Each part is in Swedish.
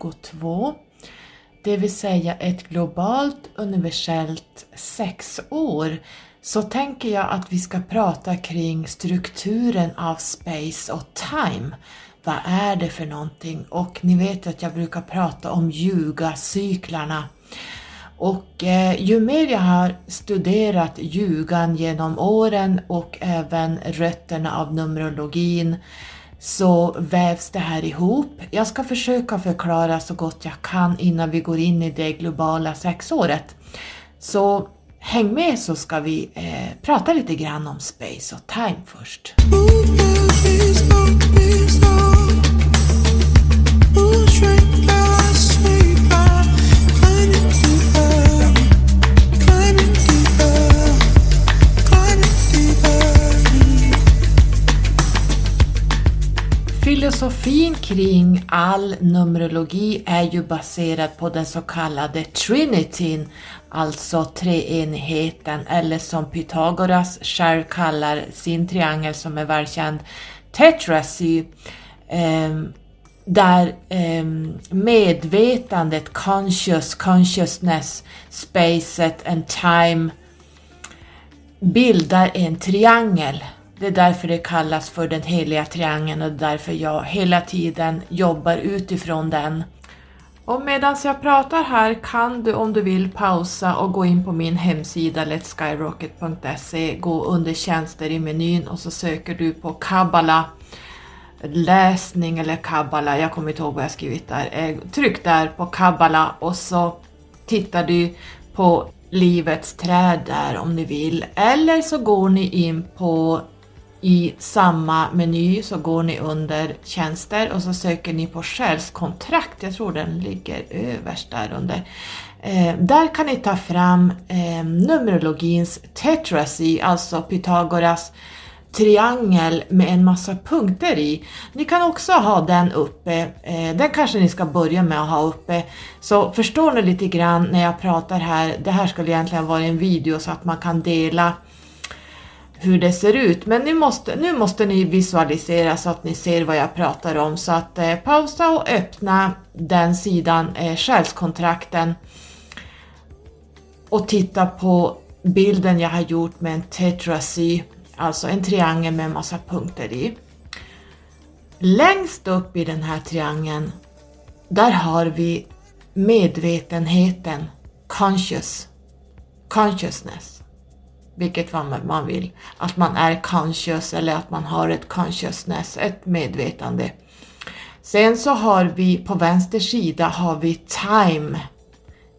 2022, det vill säga ett globalt universellt sexår, så tänker jag att vi ska prata kring strukturen av space och time. Vad är det för någonting? Och ni vet att jag brukar prata om ljugacyklarna. Och eh, ju mer jag har studerat ljugan genom åren och även rötterna av Numerologin så vävs det här ihop. Jag ska försöka förklara så gott jag kan innan vi går in i det globala sexåret. Så häng med så ska vi eh, prata lite grann om space och time först. Filosofin kring all Numerologi är ju baserad på den så kallade Trinityn, alltså treenigheten, eller som Pythagoras själv kallar sin triangel som är välkänd, Tetrasy, ehm, där ehm, medvetandet, conscious, consciousness, spacet and time bildar en triangel. Det är därför det kallas för den heliga triangeln och därför jag hela tiden jobbar utifrån den. Och medan jag pratar här kan du om du vill pausa och gå in på min hemsida letskyrocket.se, gå under tjänster i menyn och så söker du på Kabbala läsning eller Kabbala, jag kommer inte ihåg vad jag skrivit där. Eh, tryck där på Kabbala och så tittar du på livets träd där om ni vill. Eller så går ni in på i samma meny så går ni under tjänster och så söker ni på själskontrakt, jag tror den ligger överst där under. Eh, där kan ni ta fram eh, Numerologins tetrasy, alltså Pythagoras triangel med en massa punkter i. Ni kan också ha den uppe, eh, den kanske ni ska börja med att ha uppe. Så förstår ni lite grann när jag pratar här, det här skulle egentligen vara en video så att man kan dela hur det ser ut. Men nu måste, nu måste ni visualisera så att ni ser vad jag pratar om. Så att eh, pausa och öppna den sidan, eh, själskontrakten och titta på bilden jag har gjort med en tetrasy, alltså en triangel med en massa punkter i. Längst upp i den här triangeln, där har vi medvetenheten, conscious, consciousness vilket man vill, att man är conscious eller att man har ett consciousness, ett medvetande. Sen så har vi på vänster sida har vi time,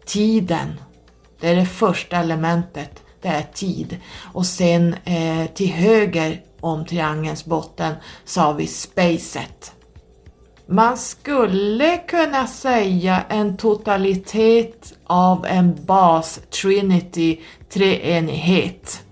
tiden. Det är det första elementet, det är tid. Och sen eh, till höger om triangelns botten så har vi spacet. Man skulle kunna säga en totalitet av en bas, trinity, treenighet.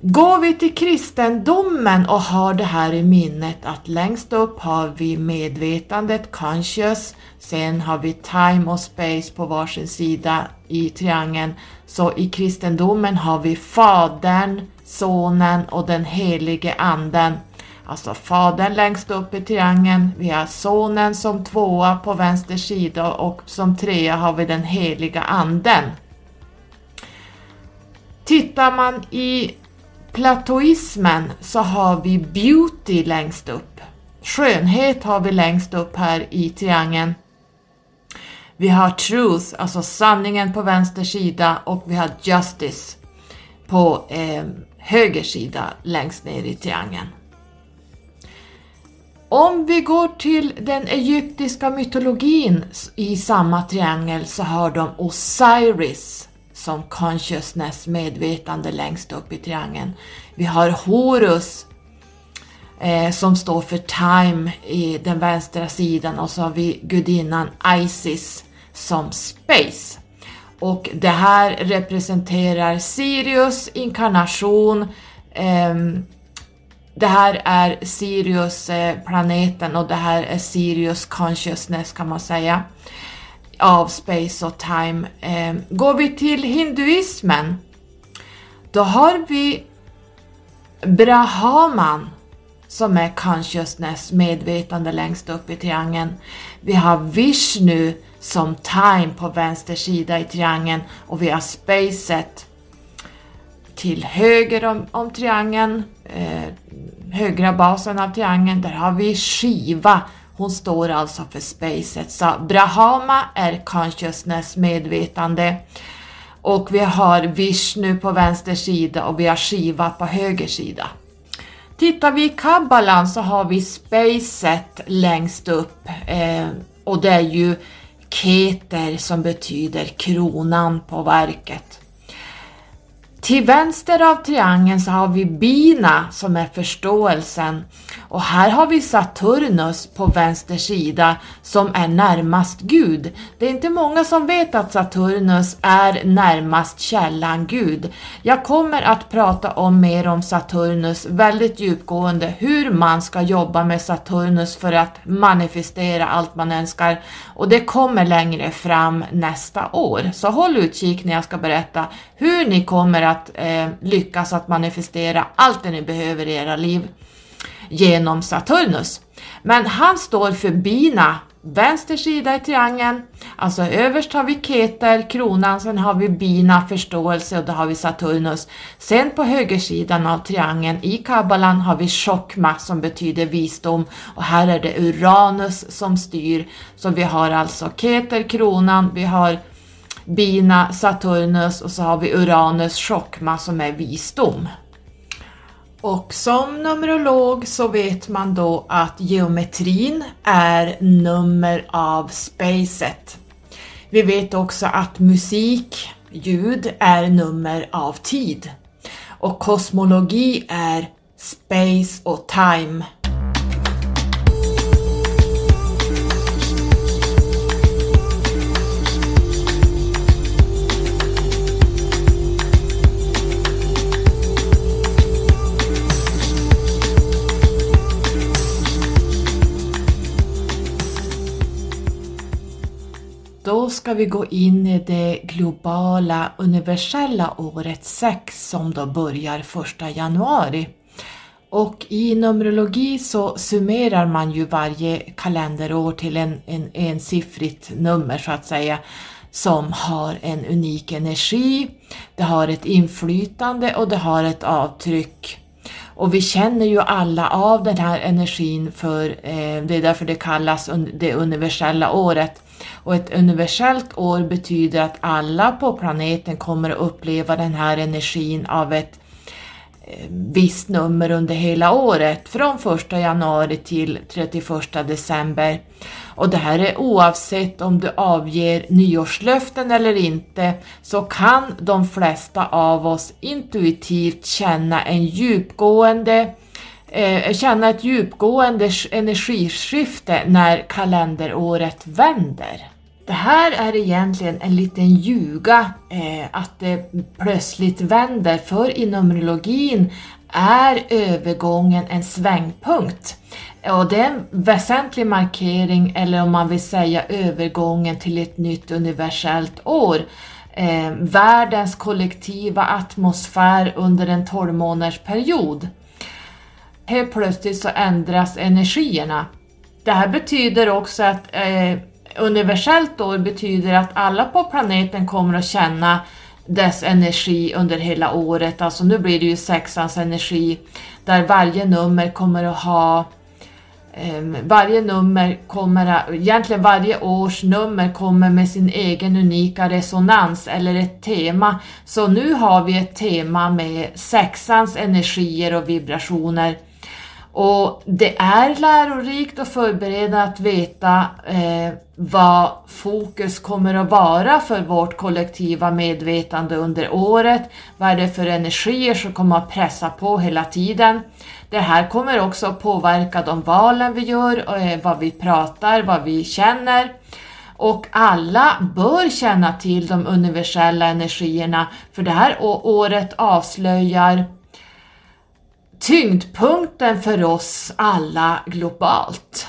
Går vi till kristendomen och har det här i minnet att längst upp har vi medvetandet, conscious, sen har vi time och space på varsin sida i triangeln. Så i kristendomen har vi Fadern, Sonen och den helige Anden. Alltså Fadern längst upp i triangeln, vi har Sonen som tvåa på vänster sida och som trea har vi den heliga Anden. Tittar man i platoismen så har vi beauty längst upp. Skönhet har vi längst upp här i triangeln. Vi har truth, alltså sanningen på vänster sida och vi har justice på eh, höger sida längst ner i triangeln. Om vi går till den egyptiska mytologin i samma triangel så har de Osiris som consciousness, medvetande längst upp i triangeln. Vi har Horus eh, som står för time i den vänstra sidan och så har vi gudinnan Isis som space. Och det här representerar Sirius inkarnation, eh, det här är Sirius eh, planeten och det här är Sirius consciousness kan man säga av space och time. Eh, går vi till hinduismen, då har vi Brahman som är consciousness, medvetande längst upp i triangeln. Vi har Vishnu som time på vänster sida i triangeln och vi har spacet till höger om, om triangeln, eh, högra basen av triangeln, där har vi Shiva. Hon står alltså för spacet. Så Brahma är consciousness, medvetande. Och vi har Vishnu på vänster sida och vi har Shiva på höger sida. Tittar vi i kabbalan så har vi spacet längst upp eh, och det är ju Keter som betyder kronan på verket. Till vänster av triangeln så har vi Bina som är förståelsen och här har vi Saturnus på vänster sida som är närmast Gud. Det är inte många som vet att Saturnus är närmast källan Gud. Jag kommer att prata om mer om Saturnus väldigt djupgående, hur man ska jobba med Saturnus för att manifestera allt man önskar och det kommer längre fram nästa år. Så håll utkik när jag ska berätta hur ni kommer att eh, lyckas att manifestera allt det ni behöver i era liv genom Saturnus. Men han står för bina, vänster sida i triangeln, alltså överst har vi Keter, kronan, sen har vi bina, förståelse och då har vi Saturnus. Sen på högersidan av triangeln i kabbalan har vi Chokma som betyder visdom och här är det Uranus som styr. Så vi har alltså Keter, kronan, vi har Bina, Saturnus och så har vi Uranus, chockma som är visdom. Och som numerolog så vet man då att geometrin är nummer av spacet. Vi vet också att musik, ljud, är nummer av tid. Och kosmologi är space och time. Ska vi gå in i det globala universella året 6 som då börjar 1 januari. Och i Numerologi så summerar man ju varje kalenderår till en, en ensiffrigt nummer så att säga som har en unik energi, det har ett inflytande och det har ett avtryck. Och vi känner ju alla av den här energin för eh, det är därför det kallas det universella året. Och ett universellt år betyder att alla på planeten kommer att uppleva den här energin av ett eh, visst nummer under hela året, från 1 januari till 31 december. Och det här är oavsett om du avger nyårslöften eller inte, så kan de flesta av oss intuitivt känna en djupgående eh, känna ett djupgående energiskifte när kalenderåret vänder. Det här är egentligen en liten ljuga eh, att det plötsligt vänder, för i Numerologin är övergången en svängpunkt. Och det är en väsentlig markering, eller om man vill säga övergången till ett nytt universellt år. Eh, världens kollektiva atmosfär under en 12 månaders period. Helt plötsligt så ändras energierna. Det här betyder också att eh, universellt år betyder att alla på planeten kommer att känna dess energi under hela året. Alltså nu blir det ju sexans energi där varje nummer kommer att ha ehm, varje nummer kommer, egentligen varje års nummer kommer med sin egen unika resonans eller ett tema. Så nu har vi ett tema med sexans energier och vibrationer och det är lärorikt och förberedande att veta eh, vad fokus kommer att vara för vårt kollektiva medvetande under året. Vad är det för energier som kommer att pressa på hela tiden? Det här kommer också att påverka de valen vi gör, eh, vad vi pratar, vad vi känner. Och alla bör känna till de universella energierna för det här året avslöjar tyngdpunkten för oss alla globalt.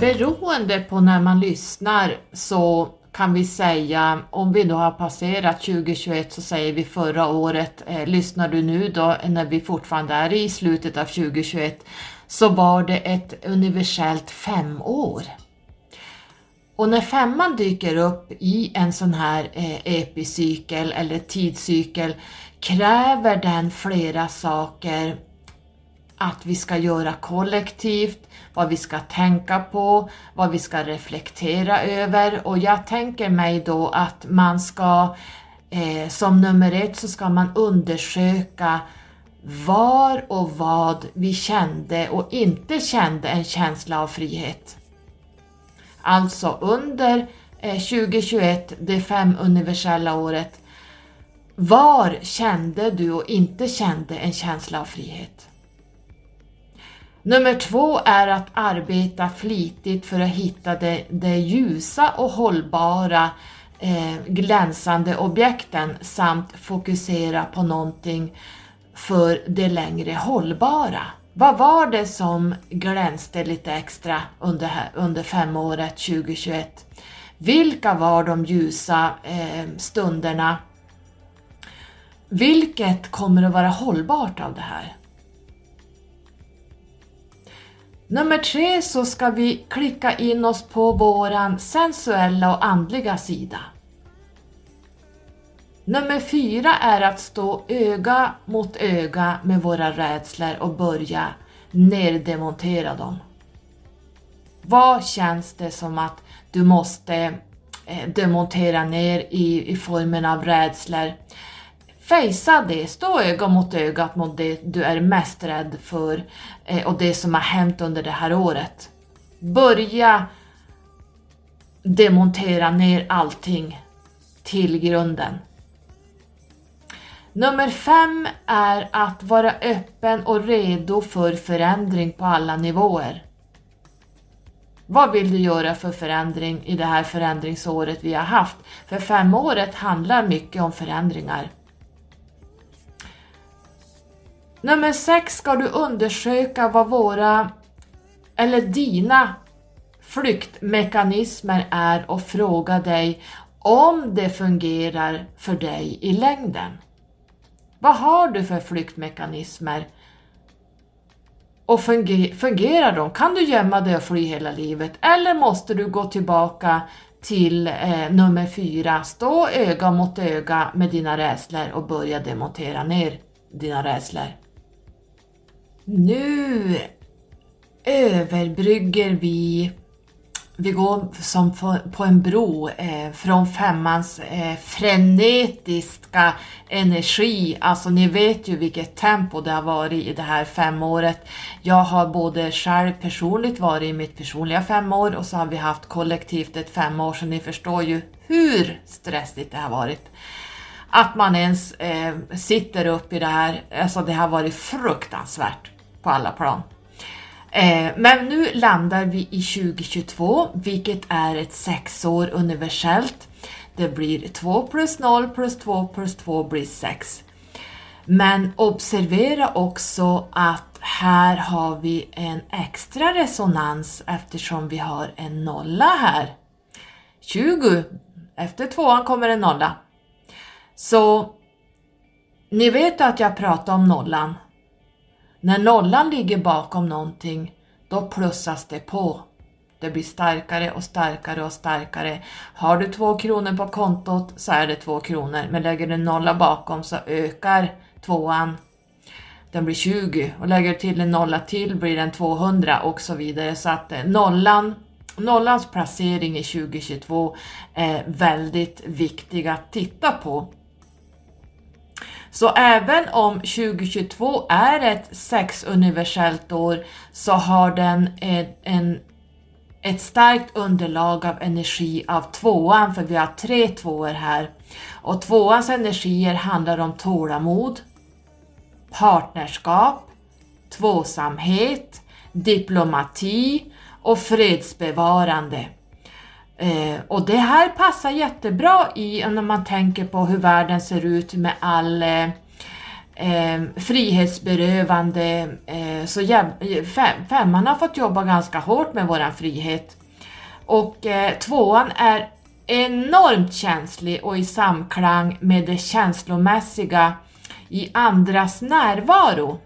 beroende på när man lyssnar så kan vi säga, om vi då har passerat 2021 så säger vi förra året, eh, lyssnar du nu då när vi fortfarande är i slutet av 2021, så var det ett universellt femår. Och när femman dyker upp i en sån här eh, epicykel eller tidscykel kräver den flera saker att vi ska göra kollektivt, vad vi ska tänka på, vad vi ska reflektera över och jag tänker mig då att man ska eh, som nummer ett så ska man undersöka var och vad vi kände och inte kände en känsla av frihet. Alltså under eh, 2021, det fem universella året, var kände du och inte kände en känsla av frihet? Nummer två är att arbeta flitigt för att hitta det, det ljusa och hållbara eh, glänsande objekten samt fokusera på någonting för det längre hållbara. Vad var det som glänste lite extra under, under femåret 2021? Vilka var de ljusa eh, stunderna? Vilket kommer att vara hållbart av det här? Nummer tre så ska vi klicka in oss på våran sensuella och andliga sida. Nummer fyra är att stå öga mot öga med våra rädslor och börja neddemontera dem. Vad känns det som att du måste eh, demontera ner i, i formen av rädslor? Fejsa det, stå öga mot öga mot det du är mest rädd för eh, och det som har hänt under det här året. Börja demontera ner allting till grunden. Nummer fem är att vara öppen och redo för förändring på alla nivåer. Vad vill du göra för förändring i det här förändringsåret vi har haft? För femåret handlar mycket om förändringar. Nummer sex ska du undersöka vad våra, eller dina, flyktmekanismer är och fråga dig om det fungerar för dig i längden. Vad har du för flyktmekanismer? Och fungerar de? Kan du gömma dig och fly hela livet? Eller måste du gå tillbaka till eh, nummer fyra, stå öga mot öga med dina rädslor och börja demontera ner dina rädslor. Nu överbrygger vi vi går som på en bro eh, från femmans eh, frenetiska energi. Alltså ni vet ju vilket tempo det har varit i det här femåret. Jag har både själv personligt varit i mitt personliga femår och så har vi haft kollektivt ett femår så ni förstår ju hur stressigt det har varit. Att man ens eh, sitter upp i det här, alltså det har varit fruktansvärt på alla plan. Eh, men nu landar vi i 2022, vilket är ett sexår universellt. Det blir 2 plus 0 plus 2 plus 2 blir 6. Men observera också att här har vi en extra resonans eftersom vi har en nolla här. 20, efter tvåan kommer en nolla. Så ni vet att jag pratar om nollan när nollan ligger bakom någonting, då plussas det på. Det blir starkare och starkare och starkare. Har du två kronor på kontot så är det två kronor, men lägger du en nolla bakom så ökar tvåan. Den blir 20 och lägger du till en nolla till blir den 200 och så vidare. Så att eh, nollan, nollans placering i 2022 är väldigt viktig att titta på. Så även om 2022 är ett sexuniversellt år så har den en, en, ett starkt underlag av energi av tvåan, för vi har tre tvåor här. Och tvåans energier handlar om tålamod, partnerskap, tvåsamhet, diplomati och fredsbevarande. Eh, och det här passar jättebra i när man tänker på hur världen ser ut med all eh, eh, frihetsberövande, eh, så fem, femman har fått jobba ganska hårt med våran frihet. Och eh, tvåan är enormt känslig och i samklang med det känslomässiga i andras närvaro.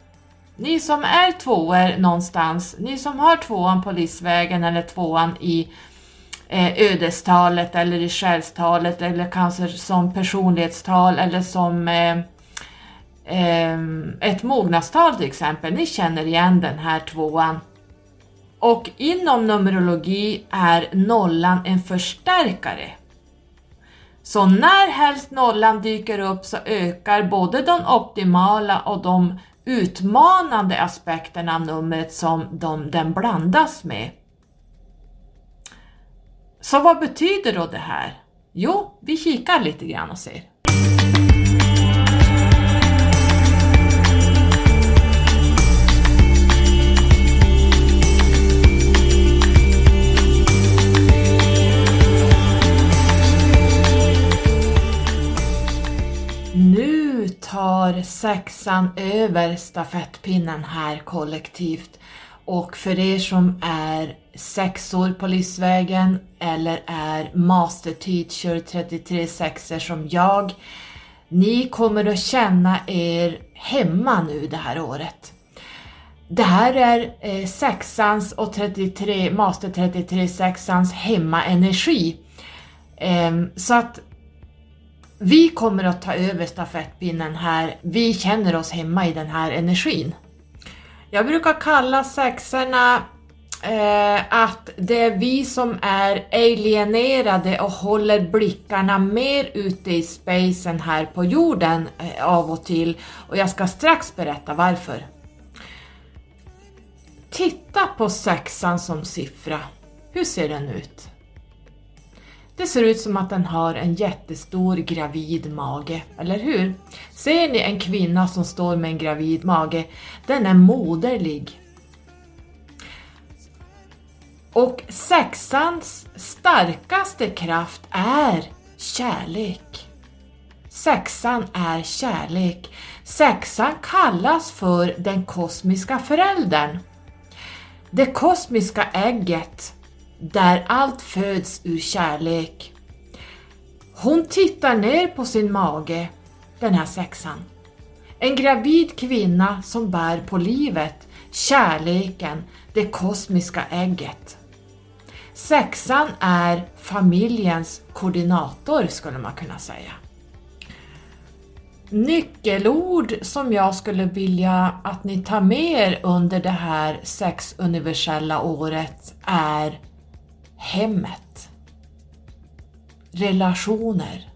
Ni som är tvåor någonstans, ni som har tvåan på livsvägen eller tvåan i Eh, ödestalet eller i själstalet eller kanske som personlighetstal eller som eh, eh, ett mognadstal till exempel. Ni känner igen den här tvåan. Och inom Numerologi är nollan en förstärkare. Så när helst nollan dyker upp så ökar både de optimala och de utmanande aspekterna av numret som de, den blandas med. Så vad betyder då det här? Jo, vi kikar lite grann och ser. Nu tar sexan över stafettpinnen här kollektivt och för er som är sexor på livsvägen eller är master teacher 33 sexor som jag, ni kommer att känna er hemma nu det här året. Det här är eh, sexans och 33, master 33 sexans hemmaenergi. Eh, så att vi kommer att ta över stafettpinnen här. Vi känner oss hemma i den här energin. Jag brukar kalla sexorna eh, att det är vi som är alienerade och håller blickarna mer ute i spacen här på jorden eh, av och till och jag ska strax berätta varför. Titta på sexan som siffra. Hur ser den ut? Det ser ut som att den har en jättestor gravid mage, eller hur? Ser ni en kvinna som står med en gravid mage? Den är moderlig. Och sexans starkaste kraft är kärlek. Sexan är kärlek. Sexan kallas för den kosmiska föräldern. Det kosmiska ägget där allt föds ur kärlek. Hon tittar ner på sin mage, den här sexan. En gravid kvinna som bär på livet, kärleken, det kosmiska ägget. Sexan är familjens koordinator skulle man kunna säga. Nyckelord som jag skulle vilja att ni tar med er under det här sex universella året är hemmet, relationer,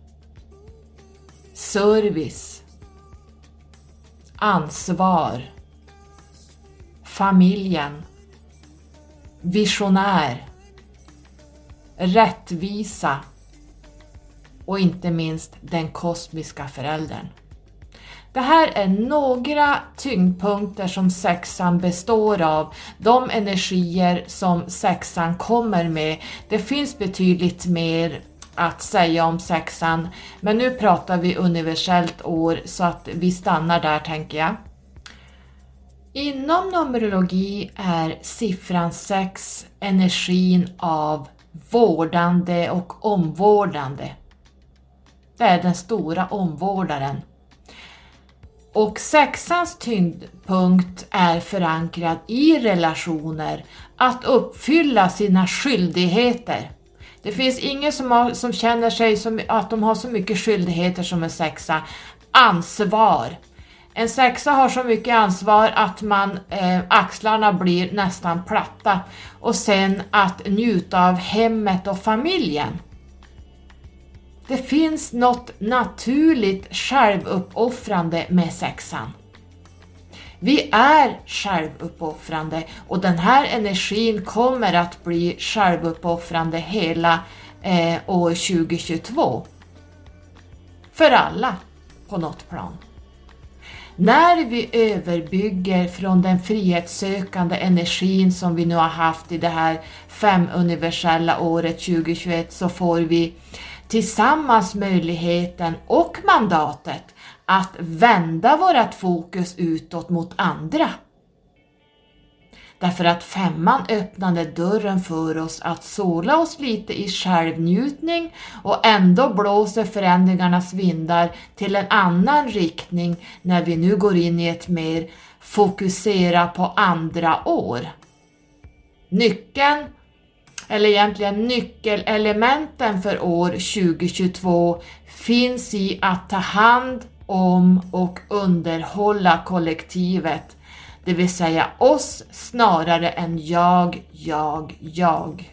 service, ansvar, familjen, visionär, rättvisa och inte minst den kosmiska föräldern. Det här är några tyngdpunkter som sexan består av, de energier som sexan kommer med. Det finns betydligt mer att säga om sexan, men nu pratar vi universellt år så att vi stannar där tänker jag. Inom Numerologi är siffran 6 energin av vårdande och omvårdande. Det är den stora omvårdaren. Och sexans tyngdpunkt är förankrad i relationer, att uppfylla sina skyldigheter. Det finns ingen som, har, som känner sig som att de har så mycket skyldigheter som en sexa. Ansvar. En sexa har så mycket ansvar att man, eh, axlarna blir nästan platta. Och sen att njuta av hemmet och familjen. Det finns något naturligt självuppoffrande med sexan. Vi är självuppoffrande och den här energin kommer att bli självuppoffrande hela eh, år 2022. För alla på något plan. När vi överbygger från den frihetssökande energin som vi nu har haft i det här fem universella året 2021 så får vi tillsammans möjligheten och mandatet att vända vårt fokus utåt mot andra. Därför att femman öppnade dörren för oss att sola oss lite i självnjutning och ändå blåser förändringarnas vindar till en annan riktning när vi nu går in i ett mer fokusera på andra år. Nyckeln, eller egentligen nyckelelementen för år 2022 finns i att ta hand om och underhålla kollektivet, det vill säga oss snarare än jag, jag, jag.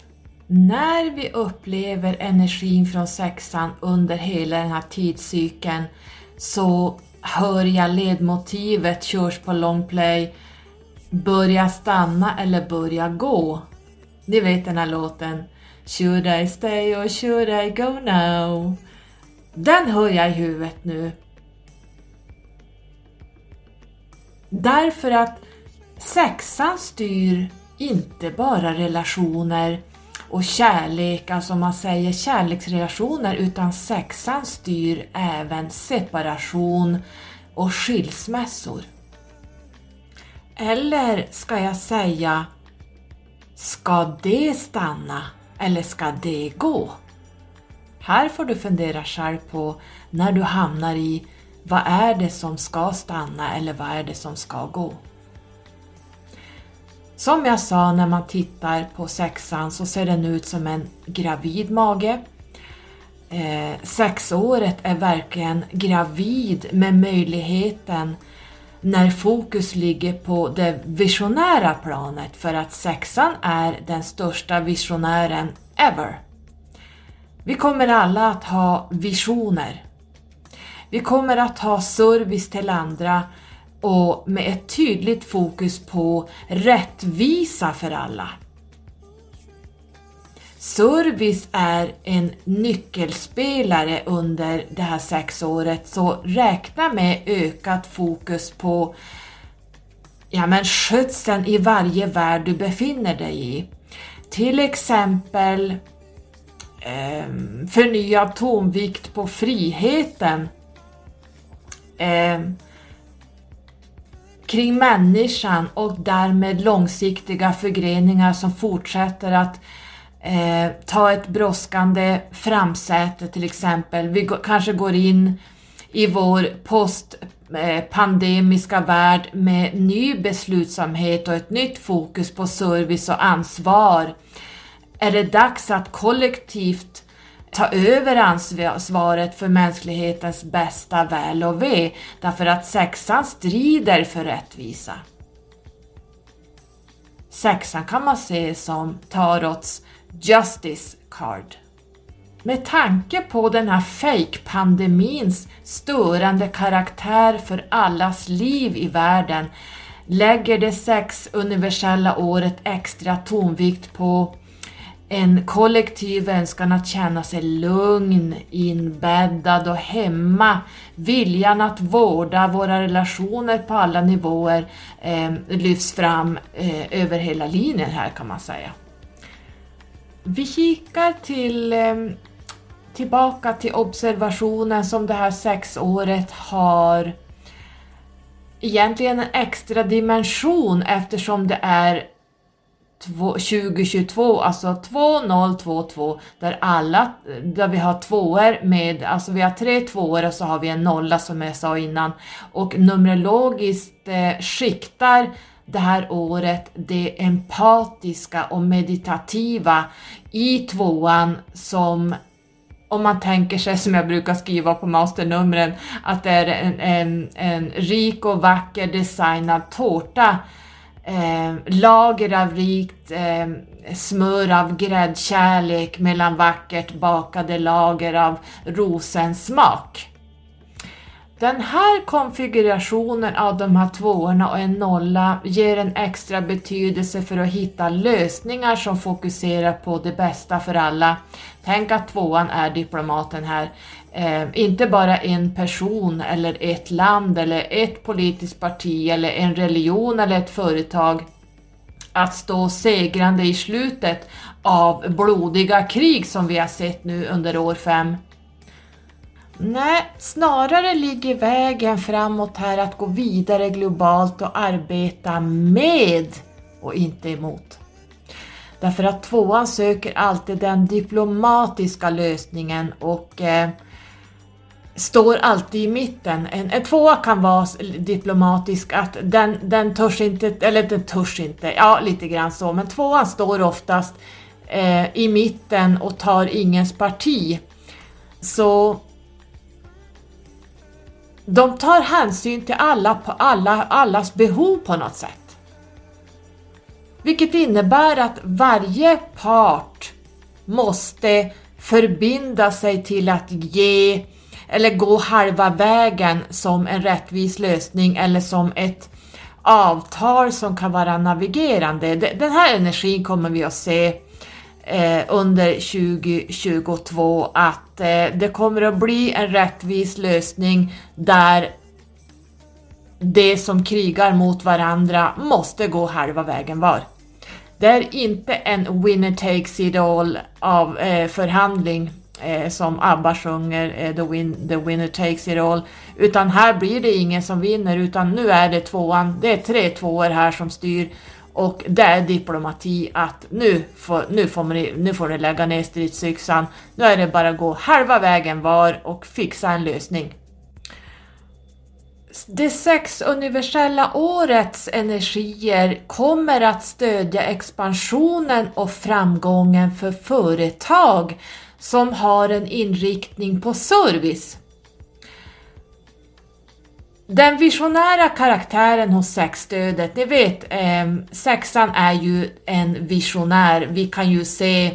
När vi upplever energin från sexan under hela den här tidscykeln så hör jag ledmotivet körs på longplay Börja stanna eller börja gå. Ni vet den här låten Should I stay or should I go now? Den hör jag i huvudet nu. Därför att sexan styr inte bara relationer och kärlek, alltså man säger kärleksrelationer, utan sexan styr även separation och skilsmässor. Eller ska jag säga, ska det stanna eller ska det gå? Här får du fundera själv på när du hamnar i vad är det som ska stanna eller vad är det som ska gå? Som jag sa, när man tittar på sexan så ser den ut som en gravid mage. Eh, sexåret är verkligen gravid med möjligheten när fokus ligger på det visionära planet för att sexan är den största visionären ever. Vi kommer alla att ha visioner. Vi kommer att ha service till andra och med ett tydligt fokus på rättvisa för alla. Service är en nyckelspelare under det här sexåret så räkna med ökat fokus på ja, men skötseln i varje värld du befinner dig i. Till exempel eh, förnyad tonvikt på friheten eh, kring människan och därmed långsiktiga förgreningar som fortsätter att eh, ta ett brådskande framsäte till exempel. Vi kanske går in i vår postpandemiska eh, värld med ny beslutsamhet och ett nytt fokus på service och ansvar. Är det dags att kollektivt ta över ansvaret för mänsklighetens bästa väl och ve, därför att sexan strider för rättvisa. Sexan kan man se som Tarots Justice Card. Med tanke på den här fake-pandemins störande karaktär för allas liv i världen lägger det sex universella året extra tonvikt på en kollektiv önskan att känna sig lugn, inbäddad och hemma. Viljan att vårda våra relationer på alla nivåer eh, lyfts fram eh, över hela linjen här kan man säga. Vi kikar till, eh, tillbaka till observationen som det här sexåret har egentligen en extra dimension eftersom det är 2022, alltså 2022, där alla, där vi har tvåor med, alltså vi har tre tvåor och så har vi en nolla som jag sa innan. Och numerologiskt eh, skiktar det här året det empatiska och meditativa i tvåan som om man tänker sig som jag brukar skriva på masternumren att det är en, en, en rik och vacker designad tårta eh, lager av rikt eh, smör av gräddkärlek mellan vackert bakade lager av rosensmak. Den här konfigurationen av de här tvåorna och en nolla ger en extra betydelse för att hitta lösningar som fokuserar på det bästa för alla. Tänk att tvåan är diplomaten här. Eh, inte bara en person eller ett land eller ett politiskt parti eller en religion eller ett företag att stå segrande i slutet av blodiga krig som vi har sett nu under år 5. Nej, snarare ligger vägen framåt här att gå vidare globalt och arbeta med och inte emot. Därför att tvåan söker alltid den diplomatiska lösningen och eh, står alltid i mitten. En, en tvåa kan vara diplomatisk, att den, den törs inte, eller den törs inte, ja lite grann så, men tvåan står oftast eh, i mitten och tar ingens parti. Så de tar hänsyn till alla, alla, allas behov på något sätt. Vilket innebär att varje part måste förbinda sig till att ge eller gå halva vägen som en rättvis lösning eller som ett avtal som kan vara navigerande. Den här energin kommer vi att se eh, under 2022 att eh, det kommer att bli en rättvis lösning där det som krigar mot varandra måste gå halva vägen var. Det är inte en winner takes it all av eh, förhandling eh, som ABBA sjunger, eh, the, win, the winner takes it all, utan här blir det ingen som vinner utan nu är det tvåan, det är tre tvåor här som styr. Och det är diplomati att nu får, nu får, man, nu får ni lägga ner stridsyxan, nu är det bara att gå halva vägen var och fixa en lösning. Det sex universella årets energier kommer att stödja expansionen och framgången för företag som har en inriktning på service. Den visionära karaktären hos sexstödet, ni vet ehm, sexan är ju en visionär, vi kan ju se eh,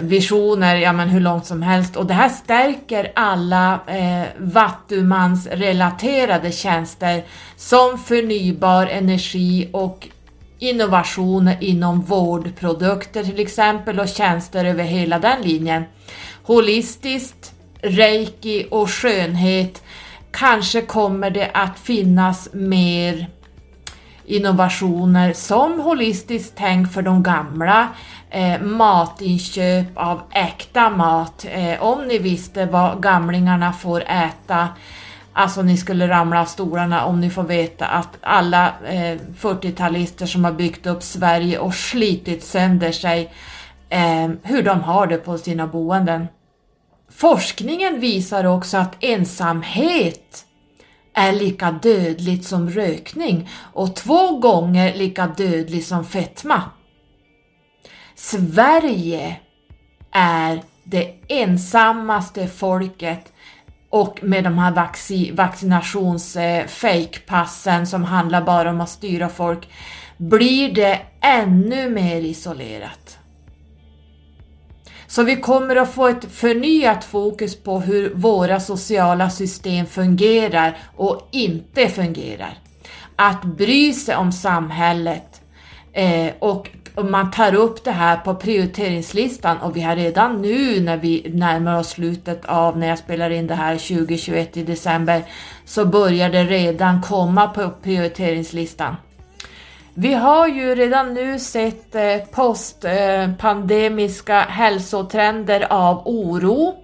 visioner ja, men hur långt som helst och det här stärker alla eh, vattumansrelaterade tjänster som förnybar energi och innovationer inom vårdprodukter till exempel och tjänster över hela den linjen. Holistiskt, reiki och skönhet kanske kommer det att finnas mer innovationer som holistiskt tänk för de gamla, eh, matinköp av äkta mat. Eh, om ni visste vad gamlingarna får äta, alltså ni skulle ramla av stolarna om ni får veta att alla eh, 40-talister som har byggt upp Sverige och slitit sönder sig, eh, hur de har det på sina boenden. Forskningen visar också att ensamhet är lika dödligt som rökning och två gånger lika dödlig som fetma. Sverige är det ensammaste folket och med de här vaccin vaccinations passen som handlar bara om att styra folk blir det ännu mer isolerat. Så vi kommer att få ett förnyat fokus på hur våra sociala system fungerar och inte fungerar. Att bry sig om samhället eh, och man tar upp det här på prioriteringslistan och vi har redan nu när vi närmar oss slutet av när jag spelar in det här 2021 i december så börjar det redan komma på prioriteringslistan. Vi har ju redan nu sett eh, postpandemiska eh, hälsotrender av oro,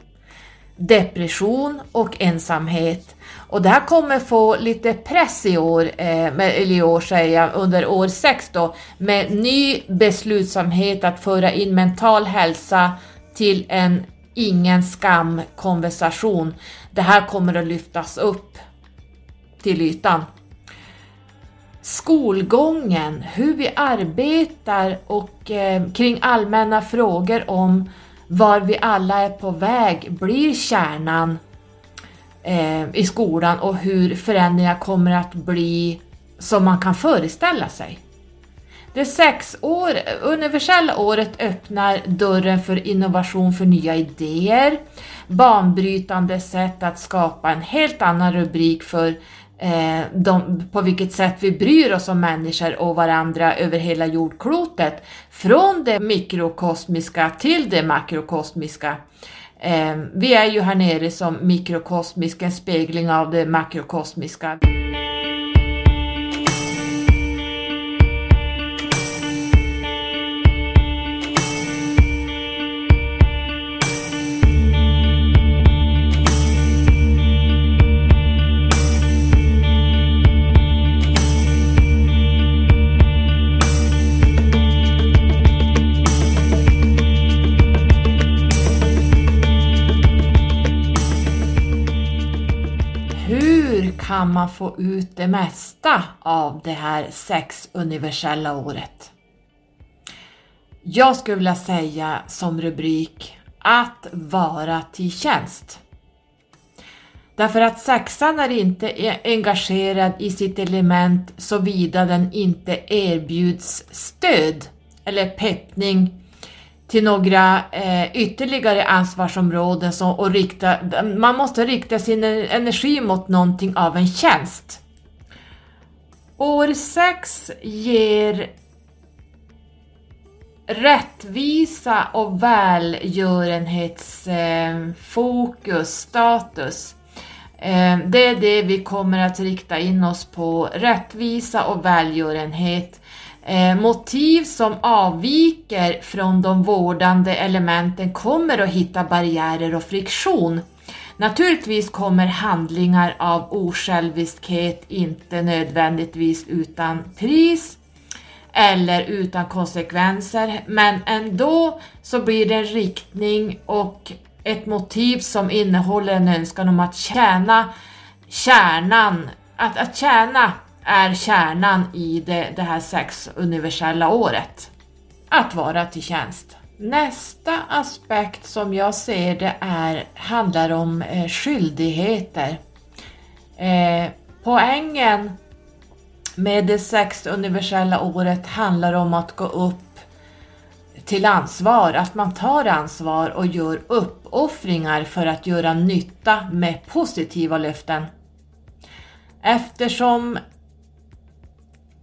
depression och ensamhet. Och det här kommer få lite press i år, eh, eller i år säger jag, under år 6 då, med ny beslutsamhet att föra in mental hälsa till en ingen skam konversation. Det här kommer att lyftas upp till ytan skolgången, hur vi arbetar och eh, kring allmänna frågor om var vi alla är på väg blir kärnan eh, i skolan och hur förändringar kommer att bli som man kan föreställa sig. Det sex år, universella året öppnar dörren för innovation för nya idéer, banbrytande sätt att skapa en helt annan rubrik för eh, de, på vilket sätt vi bryr oss om människor och varandra över hela jordklotet. Från det mikrokosmiska till det makrokosmiska. Ehm, vi är ju här nere som mikrokosmisk, en spegling av det makrokosmiska. Kan man få ut det mesta av det här sex universella året? Jag skulle vilja säga som rubrik att vara till tjänst. Därför att sexan är inte e- engagerad i sitt element såvida den inte erbjuds stöd eller peppning till några eh, ytterligare ansvarsområden som, och rikta, man måste rikta sin energi mot någonting av en tjänst. År 6 ger rättvisa och välgörenhetsfokus, eh, status. Eh, det är det vi kommer att rikta in oss på, rättvisa och välgörenhet. Eh, motiv som avviker från de vårdande elementen kommer att hitta barriärer och friktion. Naturligtvis kommer handlingar av osjälviskhet inte nödvändigtvis utan pris eller utan konsekvenser, men ändå så blir det en riktning och ett motiv som innehåller en önskan om att tjäna kärnan, att, att tjäna är kärnan i det, det här sex universella året. Att vara till tjänst. Nästa aspekt som jag ser det är, handlar om eh, skyldigheter. Eh, poängen med det sex universella året handlar om att gå upp till ansvar, att man tar ansvar och gör uppoffringar för att göra nytta med positiva löften. Eftersom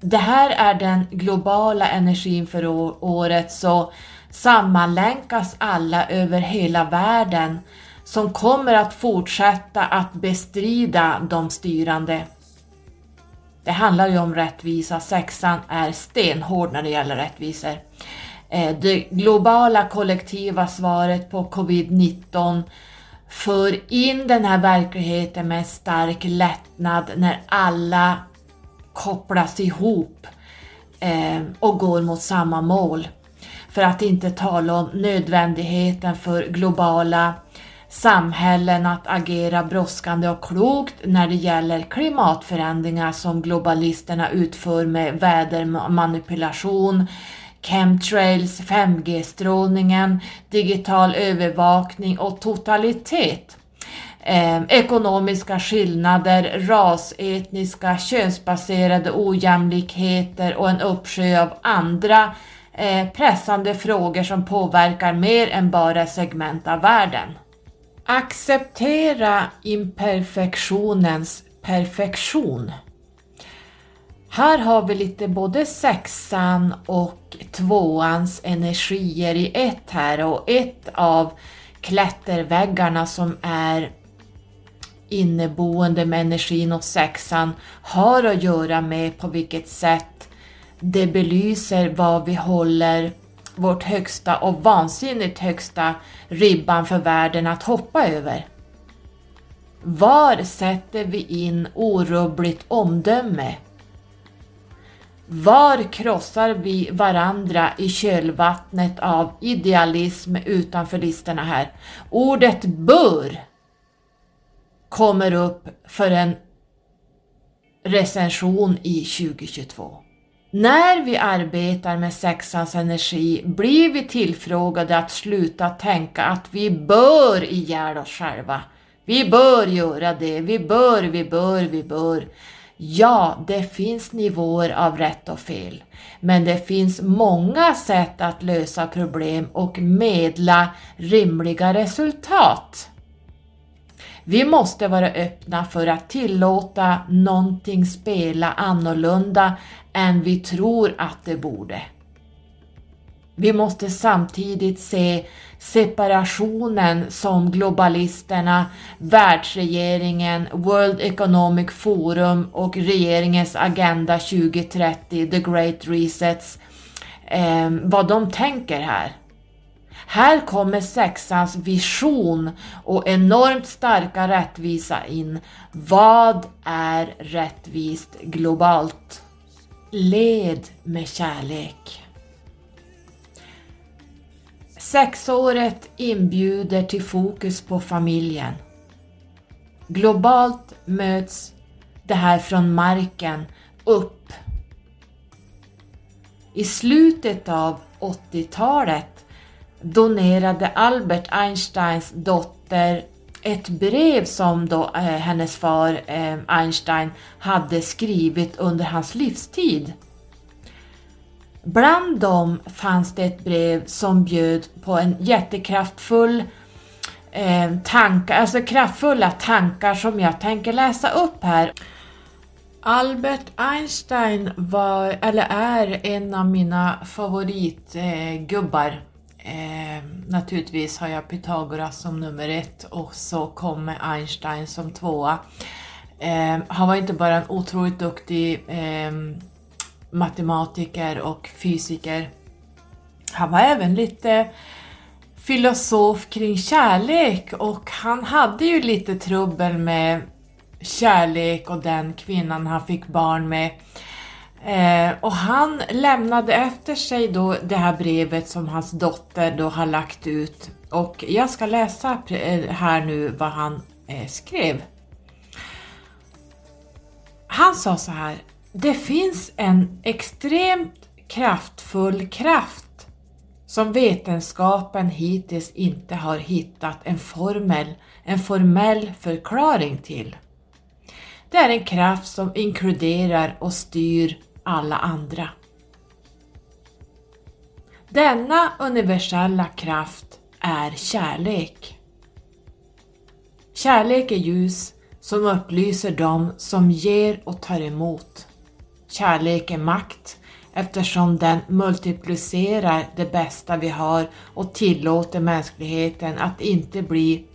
det här är den globala energin för året så sammanlänkas alla över hela världen som kommer att fortsätta att bestrida de styrande. Det handlar ju om rättvisa, sexan är stenhård när det gäller rättvisor. Eh, det globala kollektiva svaret på covid-19 för in den här verkligheten med stark lättnad när alla kopplas ihop eh, och går mot samma mål. För att inte tala om nödvändigheten för globala samhällen att agera brådskande och klokt när det gäller klimatförändringar som globalisterna utför med vädermanipulation, chemtrails, 5G-strålningen, digital övervakning och totalitet. Eh, ekonomiska skillnader, rasetniska, könsbaserade ojämlikheter och en uppsjö av andra eh, pressande frågor som påverkar mer än bara segment av världen. Acceptera imperfektionens perfektion. Här har vi lite både sexan och tvåans energier i ett här och ett av klätterväggarna som är inneboende med energin och sexan har att göra med på vilket sätt det belyser vad vi håller vårt högsta och vansinnigt högsta ribban för världen att hoppa över. Var sätter vi in orubbligt omdöme? Var krossar vi varandra i kölvattnet av idealism utanför listorna här? Ordet bör kommer upp för en recension i 2022. När vi arbetar med sexans energi blir vi tillfrågade att sluta tänka att vi bör ihjäl oss själva. Vi bör göra det, vi bör, vi bör, vi bör. Ja, det finns nivåer av rätt och fel, men det finns många sätt att lösa problem och medla rimliga resultat. Vi måste vara öppna för att tillåta någonting spela annorlunda än vi tror att det borde. Vi måste samtidigt se separationen som globalisterna, världsregeringen, World Economic Forum och regeringens Agenda 2030, The Great Resets, eh, vad de tänker här. Här kommer sexans vision och enormt starka rättvisa in. Vad är rättvist globalt? Led med kärlek. Sexåret inbjuder till fokus på familjen. Globalt möts det här från marken upp. I slutet av 80-talet donerade Albert Einsteins dotter ett brev som då eh, hennes far eh, Einstein hade skrivit under hans livstid. Bland dem fanns det ett brev som bjöd på en jättekraftfull eh, tankar, alltså kraftfulla tankar som jag tänker läsa upp här. Albert Einstein var, eller är en av mina favoritgubbar. Eh, naturligtvis har jag Pythagoras som nummer ett och så kommer Einstein som tvåa. Eh, han var inte bara en otroligt duktig eh, matematiker och fysiker. Han var även lite filosof kring kärlek och han hade ju lite trubbel med kärlek och den kvinnan han fick barn med. Eh, och han lämnade efter sig då det här brevet som hans dotter då har lagt ut och jag ska läsa eh, här nu vad han eh, skrev. Han sa så här, det finns en extremt kraftfull kraft som vetenskapen hittills inte har hittat en formel, en formell förklaring till. Det är en kraft som inkluderar och styr alla andra. Denna universella kraft är kärlek. Kärlek är ljus som upplyser dem som ger och tar emot. Kärlek är makt eftersom den multiplicerar det bästa vi har och tillåter mänskligheten att inte bli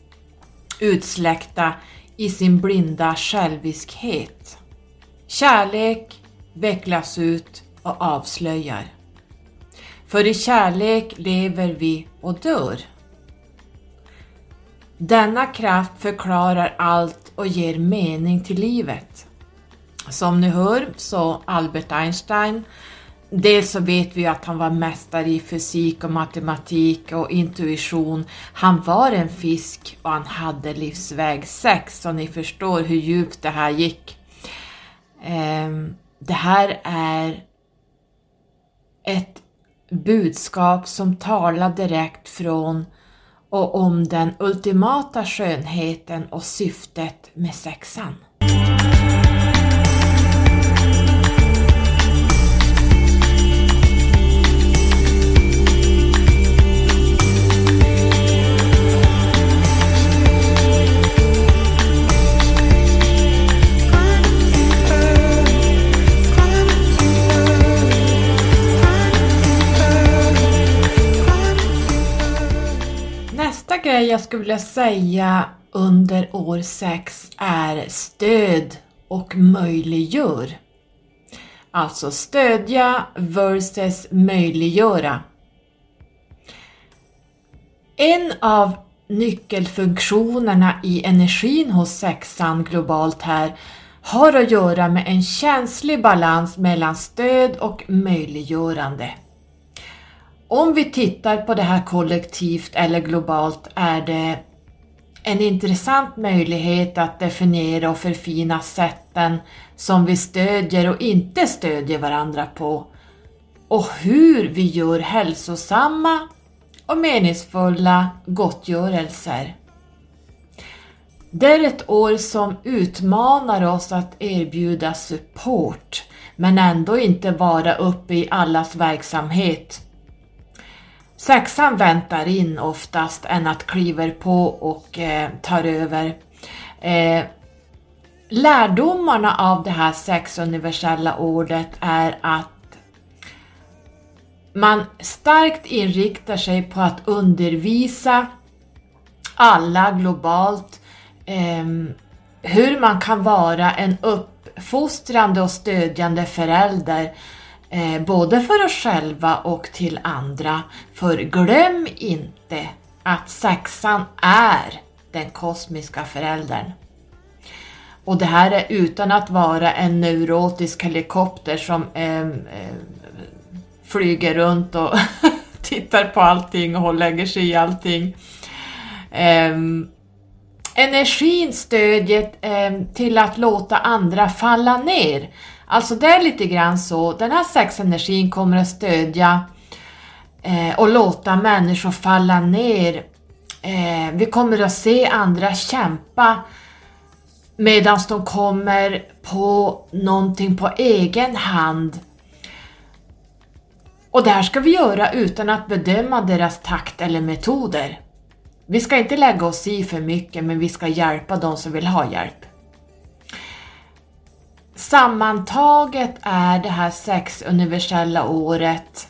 utsläckta i sin blinda själviskhet. Kärlek vecklas ut och avslöjar. För i kärlek lever vi och dör. Denna kraft förklarar allt och ger mening till livet. Som ni hör så Albert Einstein Dels så vet vi att han var mästare i fysik och matematik och intuition. Han var en fisk och han hade livsväg 6 så ni förstår hur djupt det här gick. Ehm, det här är ett budskap som talar direkt från och om den ultimata skönheten och syftet med sexan. Jag skulle vilja säga under år 6 är stöd och möjliggör. Alltså stödja versus möjliggöra. En av nyckelfunktionerna i energin hos sexan globalt här har att göra med en känslig balans mellan stöd och möjliggörande. Om vi tittar på det här kollektivt eller globalt är det en intressant möjlighet att definiera och förfina sätten som vi stödjer och inte stödjer varandra på och hur vi gör hälsosamma och meningsfulla gottgörelser. Det är ett år som utmanar oss att erbjuda support men ändå inte vara uppe i allas verksamhet Sexan väntar in oftast än att kliver på och eh, tar över. Eh, lärdomarna av det här sexuniversella ordet är att man starkt inriktar sig på att undervisa alla globalt eh, hur man kan vara en uppfostrande och stödjande förälder eh, både för oss själva och till andra. För glöm inte att sexan är den kosmiska föräldern. Och det här är utan att vara en neurotisk helikopter som eh, eh, flyger runt och tittar på allting och lägger sig i allting. Eh, Energin stödjer eh, till att låta andra falla ner. Alltså det är lite grann så, den här sexenergin kommer att stödja eh, och låta människor falla ner. Eh, vi kommer att se andra kämpa medan de kommer på någonting på egen hand. Och det här ska vi göra utan att bedöma deras takt eller metoder. Vi ska inte lägga oss i för mycket, men vi ska hjälpa de som vill ha hjälp. Sammantaget är det här sex universella året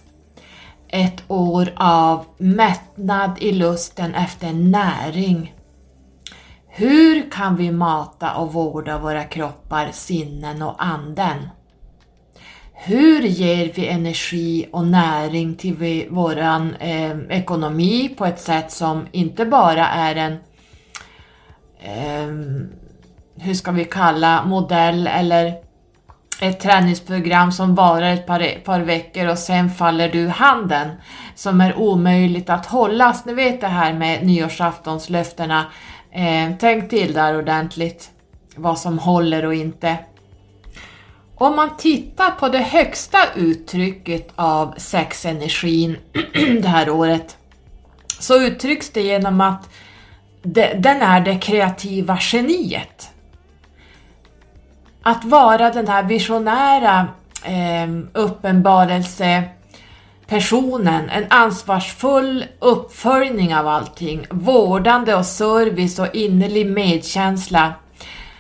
ett år av mättnad i lusten efter näring. Hur kan vi mata och vårda våra kroppar, sinnen och anden? Hur ger vi energi och näring till vår eh, ekonomi på ett sätt som inte bara är en, eh, hur ska vi kalla modell eller ett träningsprogram som varar ett par, par veckor och sen faller du handen som är omöjligt att hållas. Ni vet det här med nyårsaftonslöftena. Eh, tänk till där ordentligt vad som håller och inte. Om man tittar på det högsta uttrycket av sexenergin det här året så uttrycks det genom att den är det kreativa geniet. Att vara den här visionära eh, uppenbarelse personen, en ansvarsfull uppföljning av allting, vårdande och service och innerlig medkänsla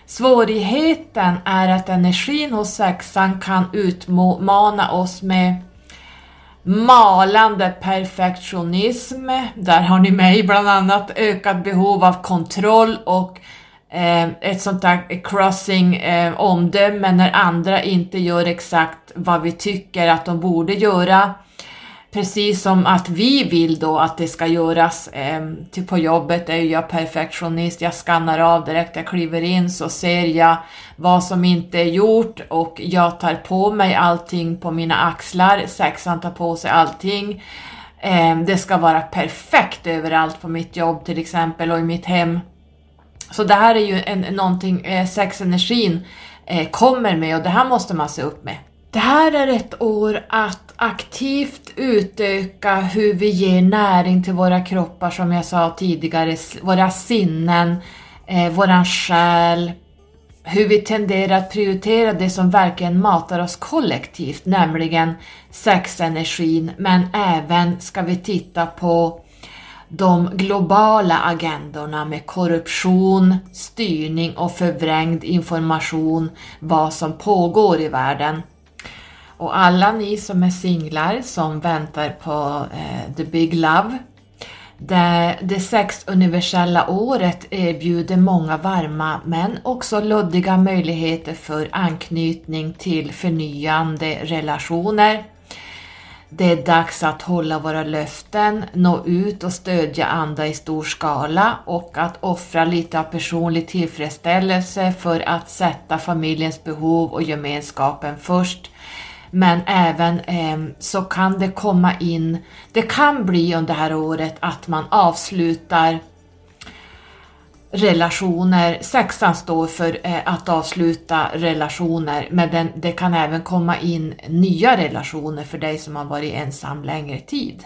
Svårigheten är att energin hos sexan kan utmana oss med malande perfektionism. Där har ni mig bland annat ökat behov av kontroll och eh, Eh, ett sånt där crossing eh, omdöme när andra inte gör exakt vad vi tycker att de borde göra. Precis som att vi vill då att det ska göras eh, till på jobbet är jag perfektionist, jag skannar av direkt jag kliver in så ser jag vad som inte är gjort och jag tar på mig allting på mina axlar, sexan tar på sig allting. Eh, det ska vara perfekt överallt på mitt jobb till exempel och i mitt hem. Så det här är ju en, någonting eh, sexenergin eh, kommer med och det här måste man se upp med. Det här är ett år att aktivt utöka hur vi ger näring till våra kroppar som jag sa tidigare, våra sinnen, eh, våran själ, hur vi tenderar att prioritera det som verkligen matar oss kollektivt, nämligen sexenergin, men även ska vi titta på de globala agendorna med korruption, styrning och förvrängd information, vad som pågår i världen. Och alla ni som är singlar som väntar på eh, the big love. Det, det sex universella året erbjuder många varma men också luddiga möjligheter för anknytning till förnyande relationer. Det är dags att hålla våra löften, nå ut och stödja andra i stor skala och att offra lite av personlig tillfredsställelse för att sätta familjens behov och gemenskapen först. Men även eh, så kan det komma in, det kan bli under det här året att man avslutar relationer. Sexan står för eh, att avsluta relationer, men den, det kan även komma in nya relationer för dig som har varit ensam längre tid.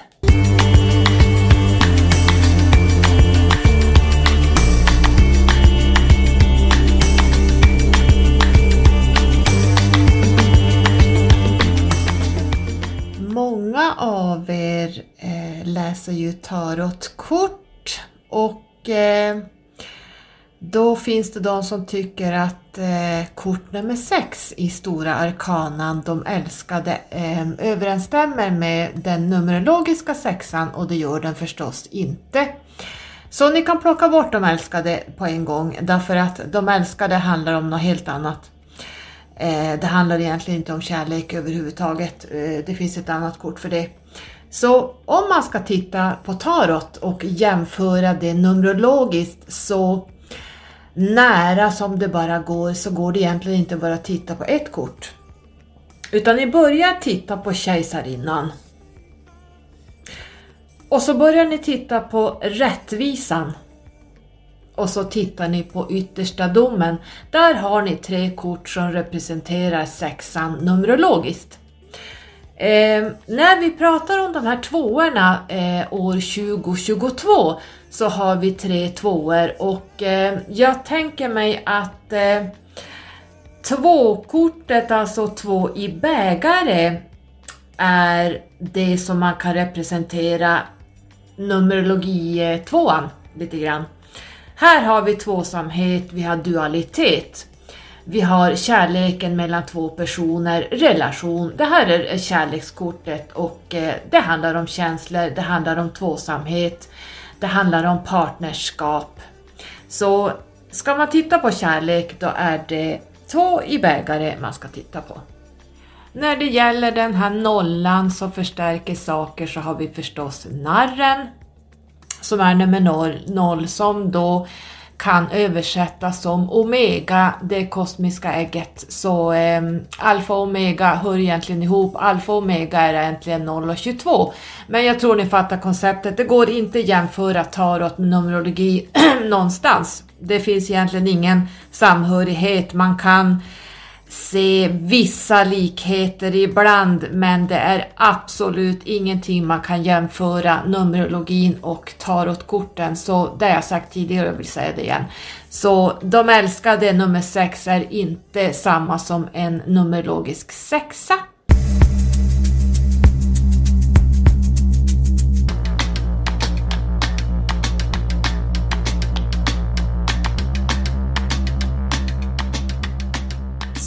många av er eh, läser ju tarotkort och eh, då finns det de som tycker att eh, kort nummer 6 i Stora Arkanan, de älskade, eh, överensstämmer med den numerologiska sexan och det gör den förstås inte. Så ni kan plocka bort de älskade på en gång därför att de älskade handlar om något helt annat. Eh, det handlar egentligen inte om kärlek överhuvudtaget. Eh, det finns ett annat kort för det. Så om man ska titta på tarot och jämföra det numerologiskt så nära som det bara går så går det egentligen inte bara att titta på ett kort. Utan ni börjar titta på kejsarinnan. Och så börjar ni titta på rättvisan. och så tittar ni på yttersta domen. Där har ni tre kort som representerar sexan numerologiskt. Eh, när vi pratar om de här tvåorna eh, år 2022 så har vi tre tvåor och eh, jag tänker mig att eh, tvåkortet, alltså två i bägare, är det som man kan representera numerologi eh, tvåan lite grann. Här har vi tvåsamhet, vi har dualitet. Vi har kärleken mellan två personer, relation. Det här är eh, kärlekskortet och eh, det handlar om känslor, det handlar om tvåsamhet, det handlar om partnerskap. Så ska man titta på kärlek då är det två i bägare man ska titta på. När det gäller den här nollan som förstärker saker så har vi förstås narren som är nummer noll, noll som då kan översättas som omega, det kosmiska ägget. Så eh, alfa och omega hör egentligen ihop. Alfa och omega är egentligen 0 och 22. Men jag tror ni fattar konceptet. Det går inte att jämföra tarot med numerologi någonstans. Det finns egentligen ingen samhörighet. Man kan se vissa likheter ibland men det är absolut ingenting man kan jämföra Numerologin och tarotkorten så det har jag sagt tidigare och jag vill säga det igen. Så de älskade nummer 6 är inte samma som en numerologisk sexa.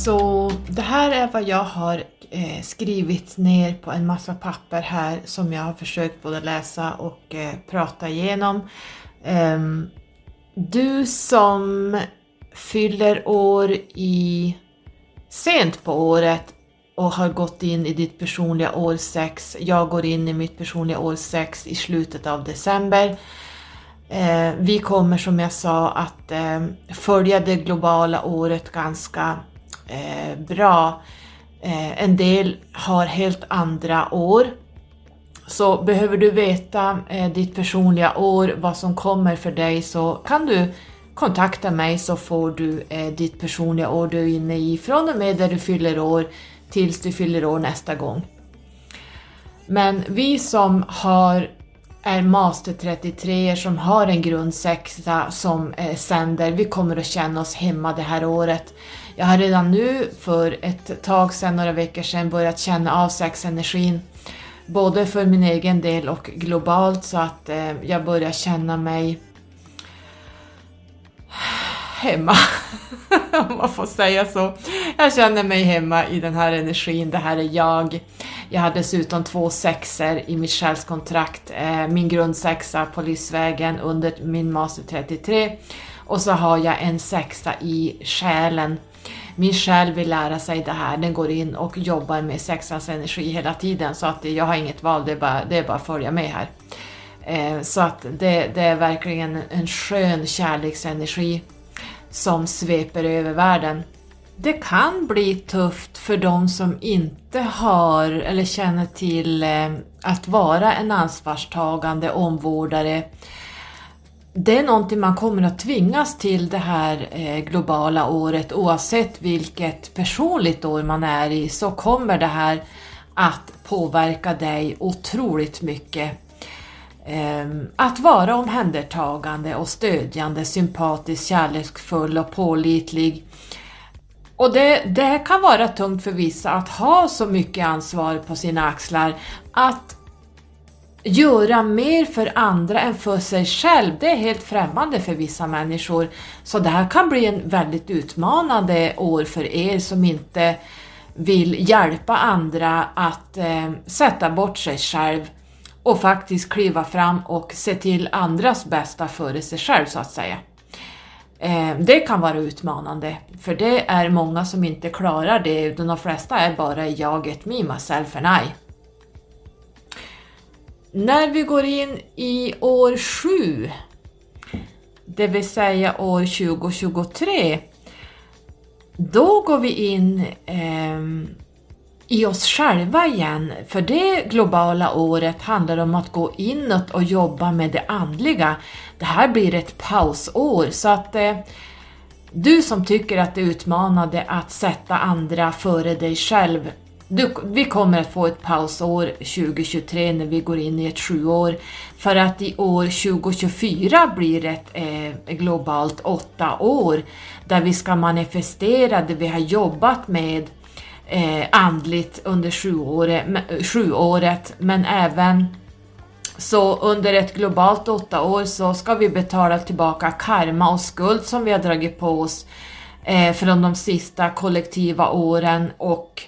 Så det här är vad jag har eh, skrivit ner på en massa papper här som jag har försökt både läsa och eh, prata igenom. Eh, du som fyller år i sent på året och har gått in i ditt personliga år 6. Jag går in i mitt personliga år 6 i slutet av december. Eh, vi kommer som jag sa att eh, följa det globala året ganska eh, bra. Eh, en del har helt andra år. Så behöver du veta eh, ditt personliga år, vad som kommer för dig, så kan du kontakta mig så får du eh, ditt personliga år du är inne i från och med där du fyller år tills du fyller år nästa gång. Men vi som har är Master 33 som har en grundsexa som eh, sänder, vi kommer att känna oss hemma det här året. Jag har redan nu för ett tag sedan, några veckor sedan, börjat känna av sexenergin. Både för min egen del och globalt så att eh, jag börjar känna mig hemma. Om man får säga så. Jag känner mig hemma i den här energin, det här är jag. Jag har dessutom två sexer i mitt själskontrakt. Eh, min grundsexa på livsvägen under min master 33 och så har jag en sexa i själen min själ vill lära sig det här, den går in och jobbar med sexans energi hela tiden så att jag har inget val, det är bara, det är bara att följa med här. Eh, så att det, det är verkligen en skön kärleksenergi som sveper över världen. Det kan bli tufft för de som inte har eller känner till eh, att vara en ansvarstagande omvårdare det är någonting man kommer att tvingas till det här eh, globala året oavsett vilket personligt år man är i så kommer det här att påverka dig otroligt mycket. Ehm, att vara omhändertagande och stödjande, sympatisk, kärleksfull och pålitlig. Och det, det kan vara tungt för vissa att ha så mycket ansvar på sina axlar att göra mer för andra än för sig själv, det är helt främmande för vissa människor. Så det här kan bli en väldigt utmanande år för er som inte vill hjälpa andra att eh, sätta bort sig själv och faktiskt kliva fram och se till andras bästa före sig själv så att säga. Eh, det kan vara utmanande, för det är många som inte klarar det, utan de flesta är bara i jaget, me, myself and I. När vi går in i år 7, det vill säga år 2023, då går vi in eh, i oss själva igen, för det globala året handlar om att gå inåt och jobba med det andliga. Det här blir ett pausår, så att eh, du som tycker att det är utmanande att sätta andra före dig själv, du, vi kommer att få ett pausår 2023 när vi går in i ett sjuår, för att i år 2024 blir ett eh, globalt åtta år där vi ska manifestera det vi har jobbat med eh, andligt under sjuåret, sjuåret, men även så under ett globalt åtta år så ska vi betala tillbaka karma och skuld som vi har dragit på oss eh, från de sista kollektiva åren och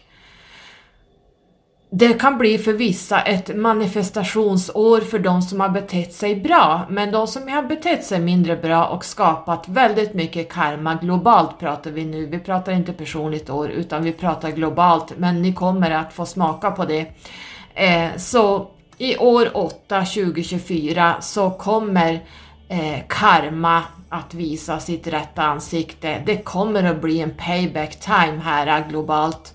det kan bli för vissa ett manifestationsår för de som har betett sig bra, men de som har betett sig mindre bra och skapat väldigt mycket karma, globalt pratar vi nu, vi pratar inte personligt år utan vi pratar globalt, men ni kommer att få smaka på det. Eh, så i år 8, 2024, så kommer eh, karma att visa sitt rätta ansikte. Det kommer att bli en payback time här globalt.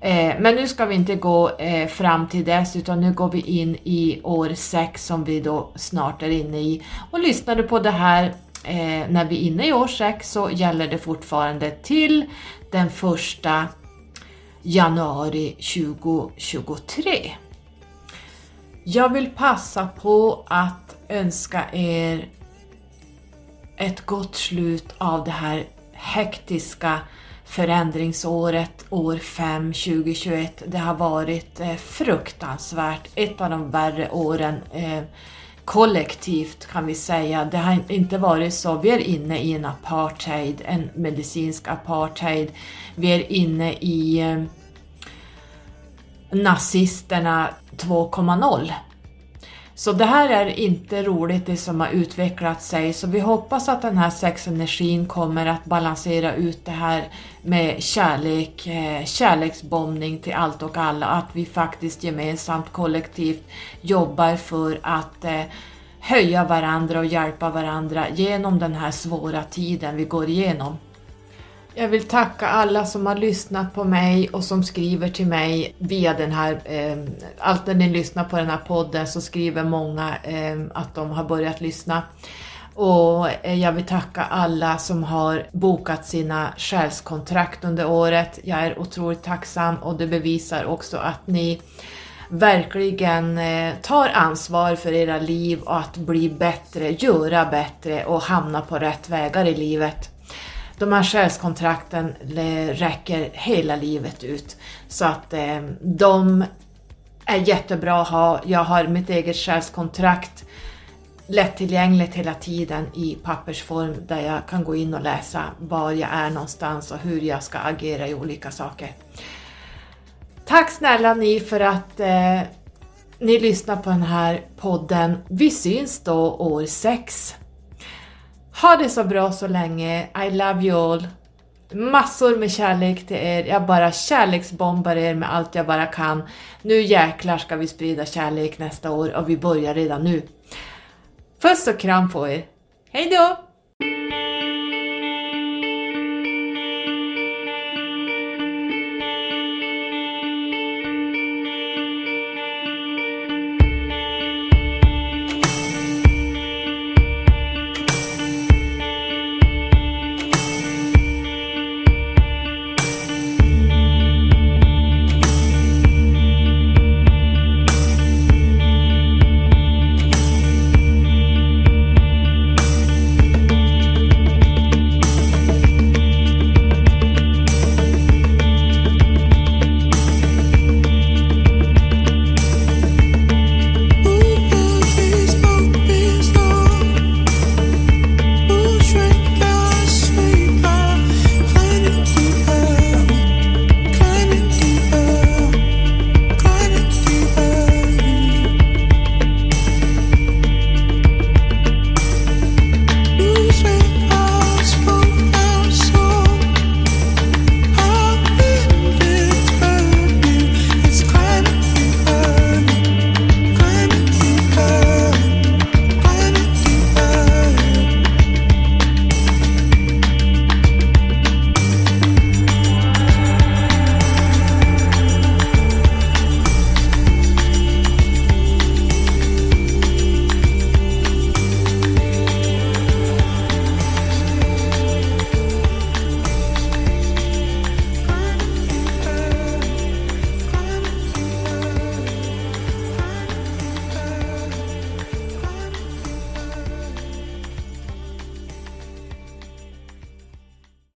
Eh, men nu ska vi inte gå eh, fram till dess utan nu går vi in i år 6 som vi då snart är inne i. Och lyssnar du på det här eh, när vi är inne i år 6 så gäller det fortfarande till den första januari 2023. Jag vill passa på att önska er ett gott slut av det här hektiska förändringsåret, år 5 2021. Det har varit eh, fruktansvärt, ett av de värre åren eh, kollektivt kan vi säga. Det har inte varit så. Vi är inne i en apartheid, en medicinsk apartheid. Vi är inne i eh, nazisterna 2.0 så det här är inte roligt det som har utvecklat sig, så vi hoppas att den här sexenergin kommer att balansera ut det här med kärlek, eh, kärleksbombning till allt och alla, att vi faktiskt gemensamt kollektivt jobbar för att eh, höja varandra och hjälpa varandra genom den här svåra tiden vi går igenom. Jag vill tacka alla som har lyssnat på mig och som skriver till mig via den här, eh, allt när ni lyssnar på den här podden så skriver många eh, att de har börjat lyssna. Och eh, jag vill tacka alla som har bokat sina själskontrakt under året. Jag är otroligt tacksam och det bevisar också att ni verkligen eh, tar ansvar för era liv och att bli bättre, göra bättre och hamna på rätt vägar i livet de här själskontrakten räcker hela livet ut. Så att eh, de är jättebra att ha. Jag har mitt eget själskontrakt lättillgängligt hela tiden i pappersform där jag kan gå in och läsa var jag är någonstans och hur jag ska agera i olika saker. Tack snälla ni för att eh, ni lyssnar på den här podden. Vi syns då år 6. Ha det så bra så länge. I love you all. Massor med kärlek till er. Jag bara kärleksbombar er med allt jag bara kan. Nu jäklar ska vi sprida kärlek nästa år och vi börjar redan nu. Puss och kram på er. Hejdå!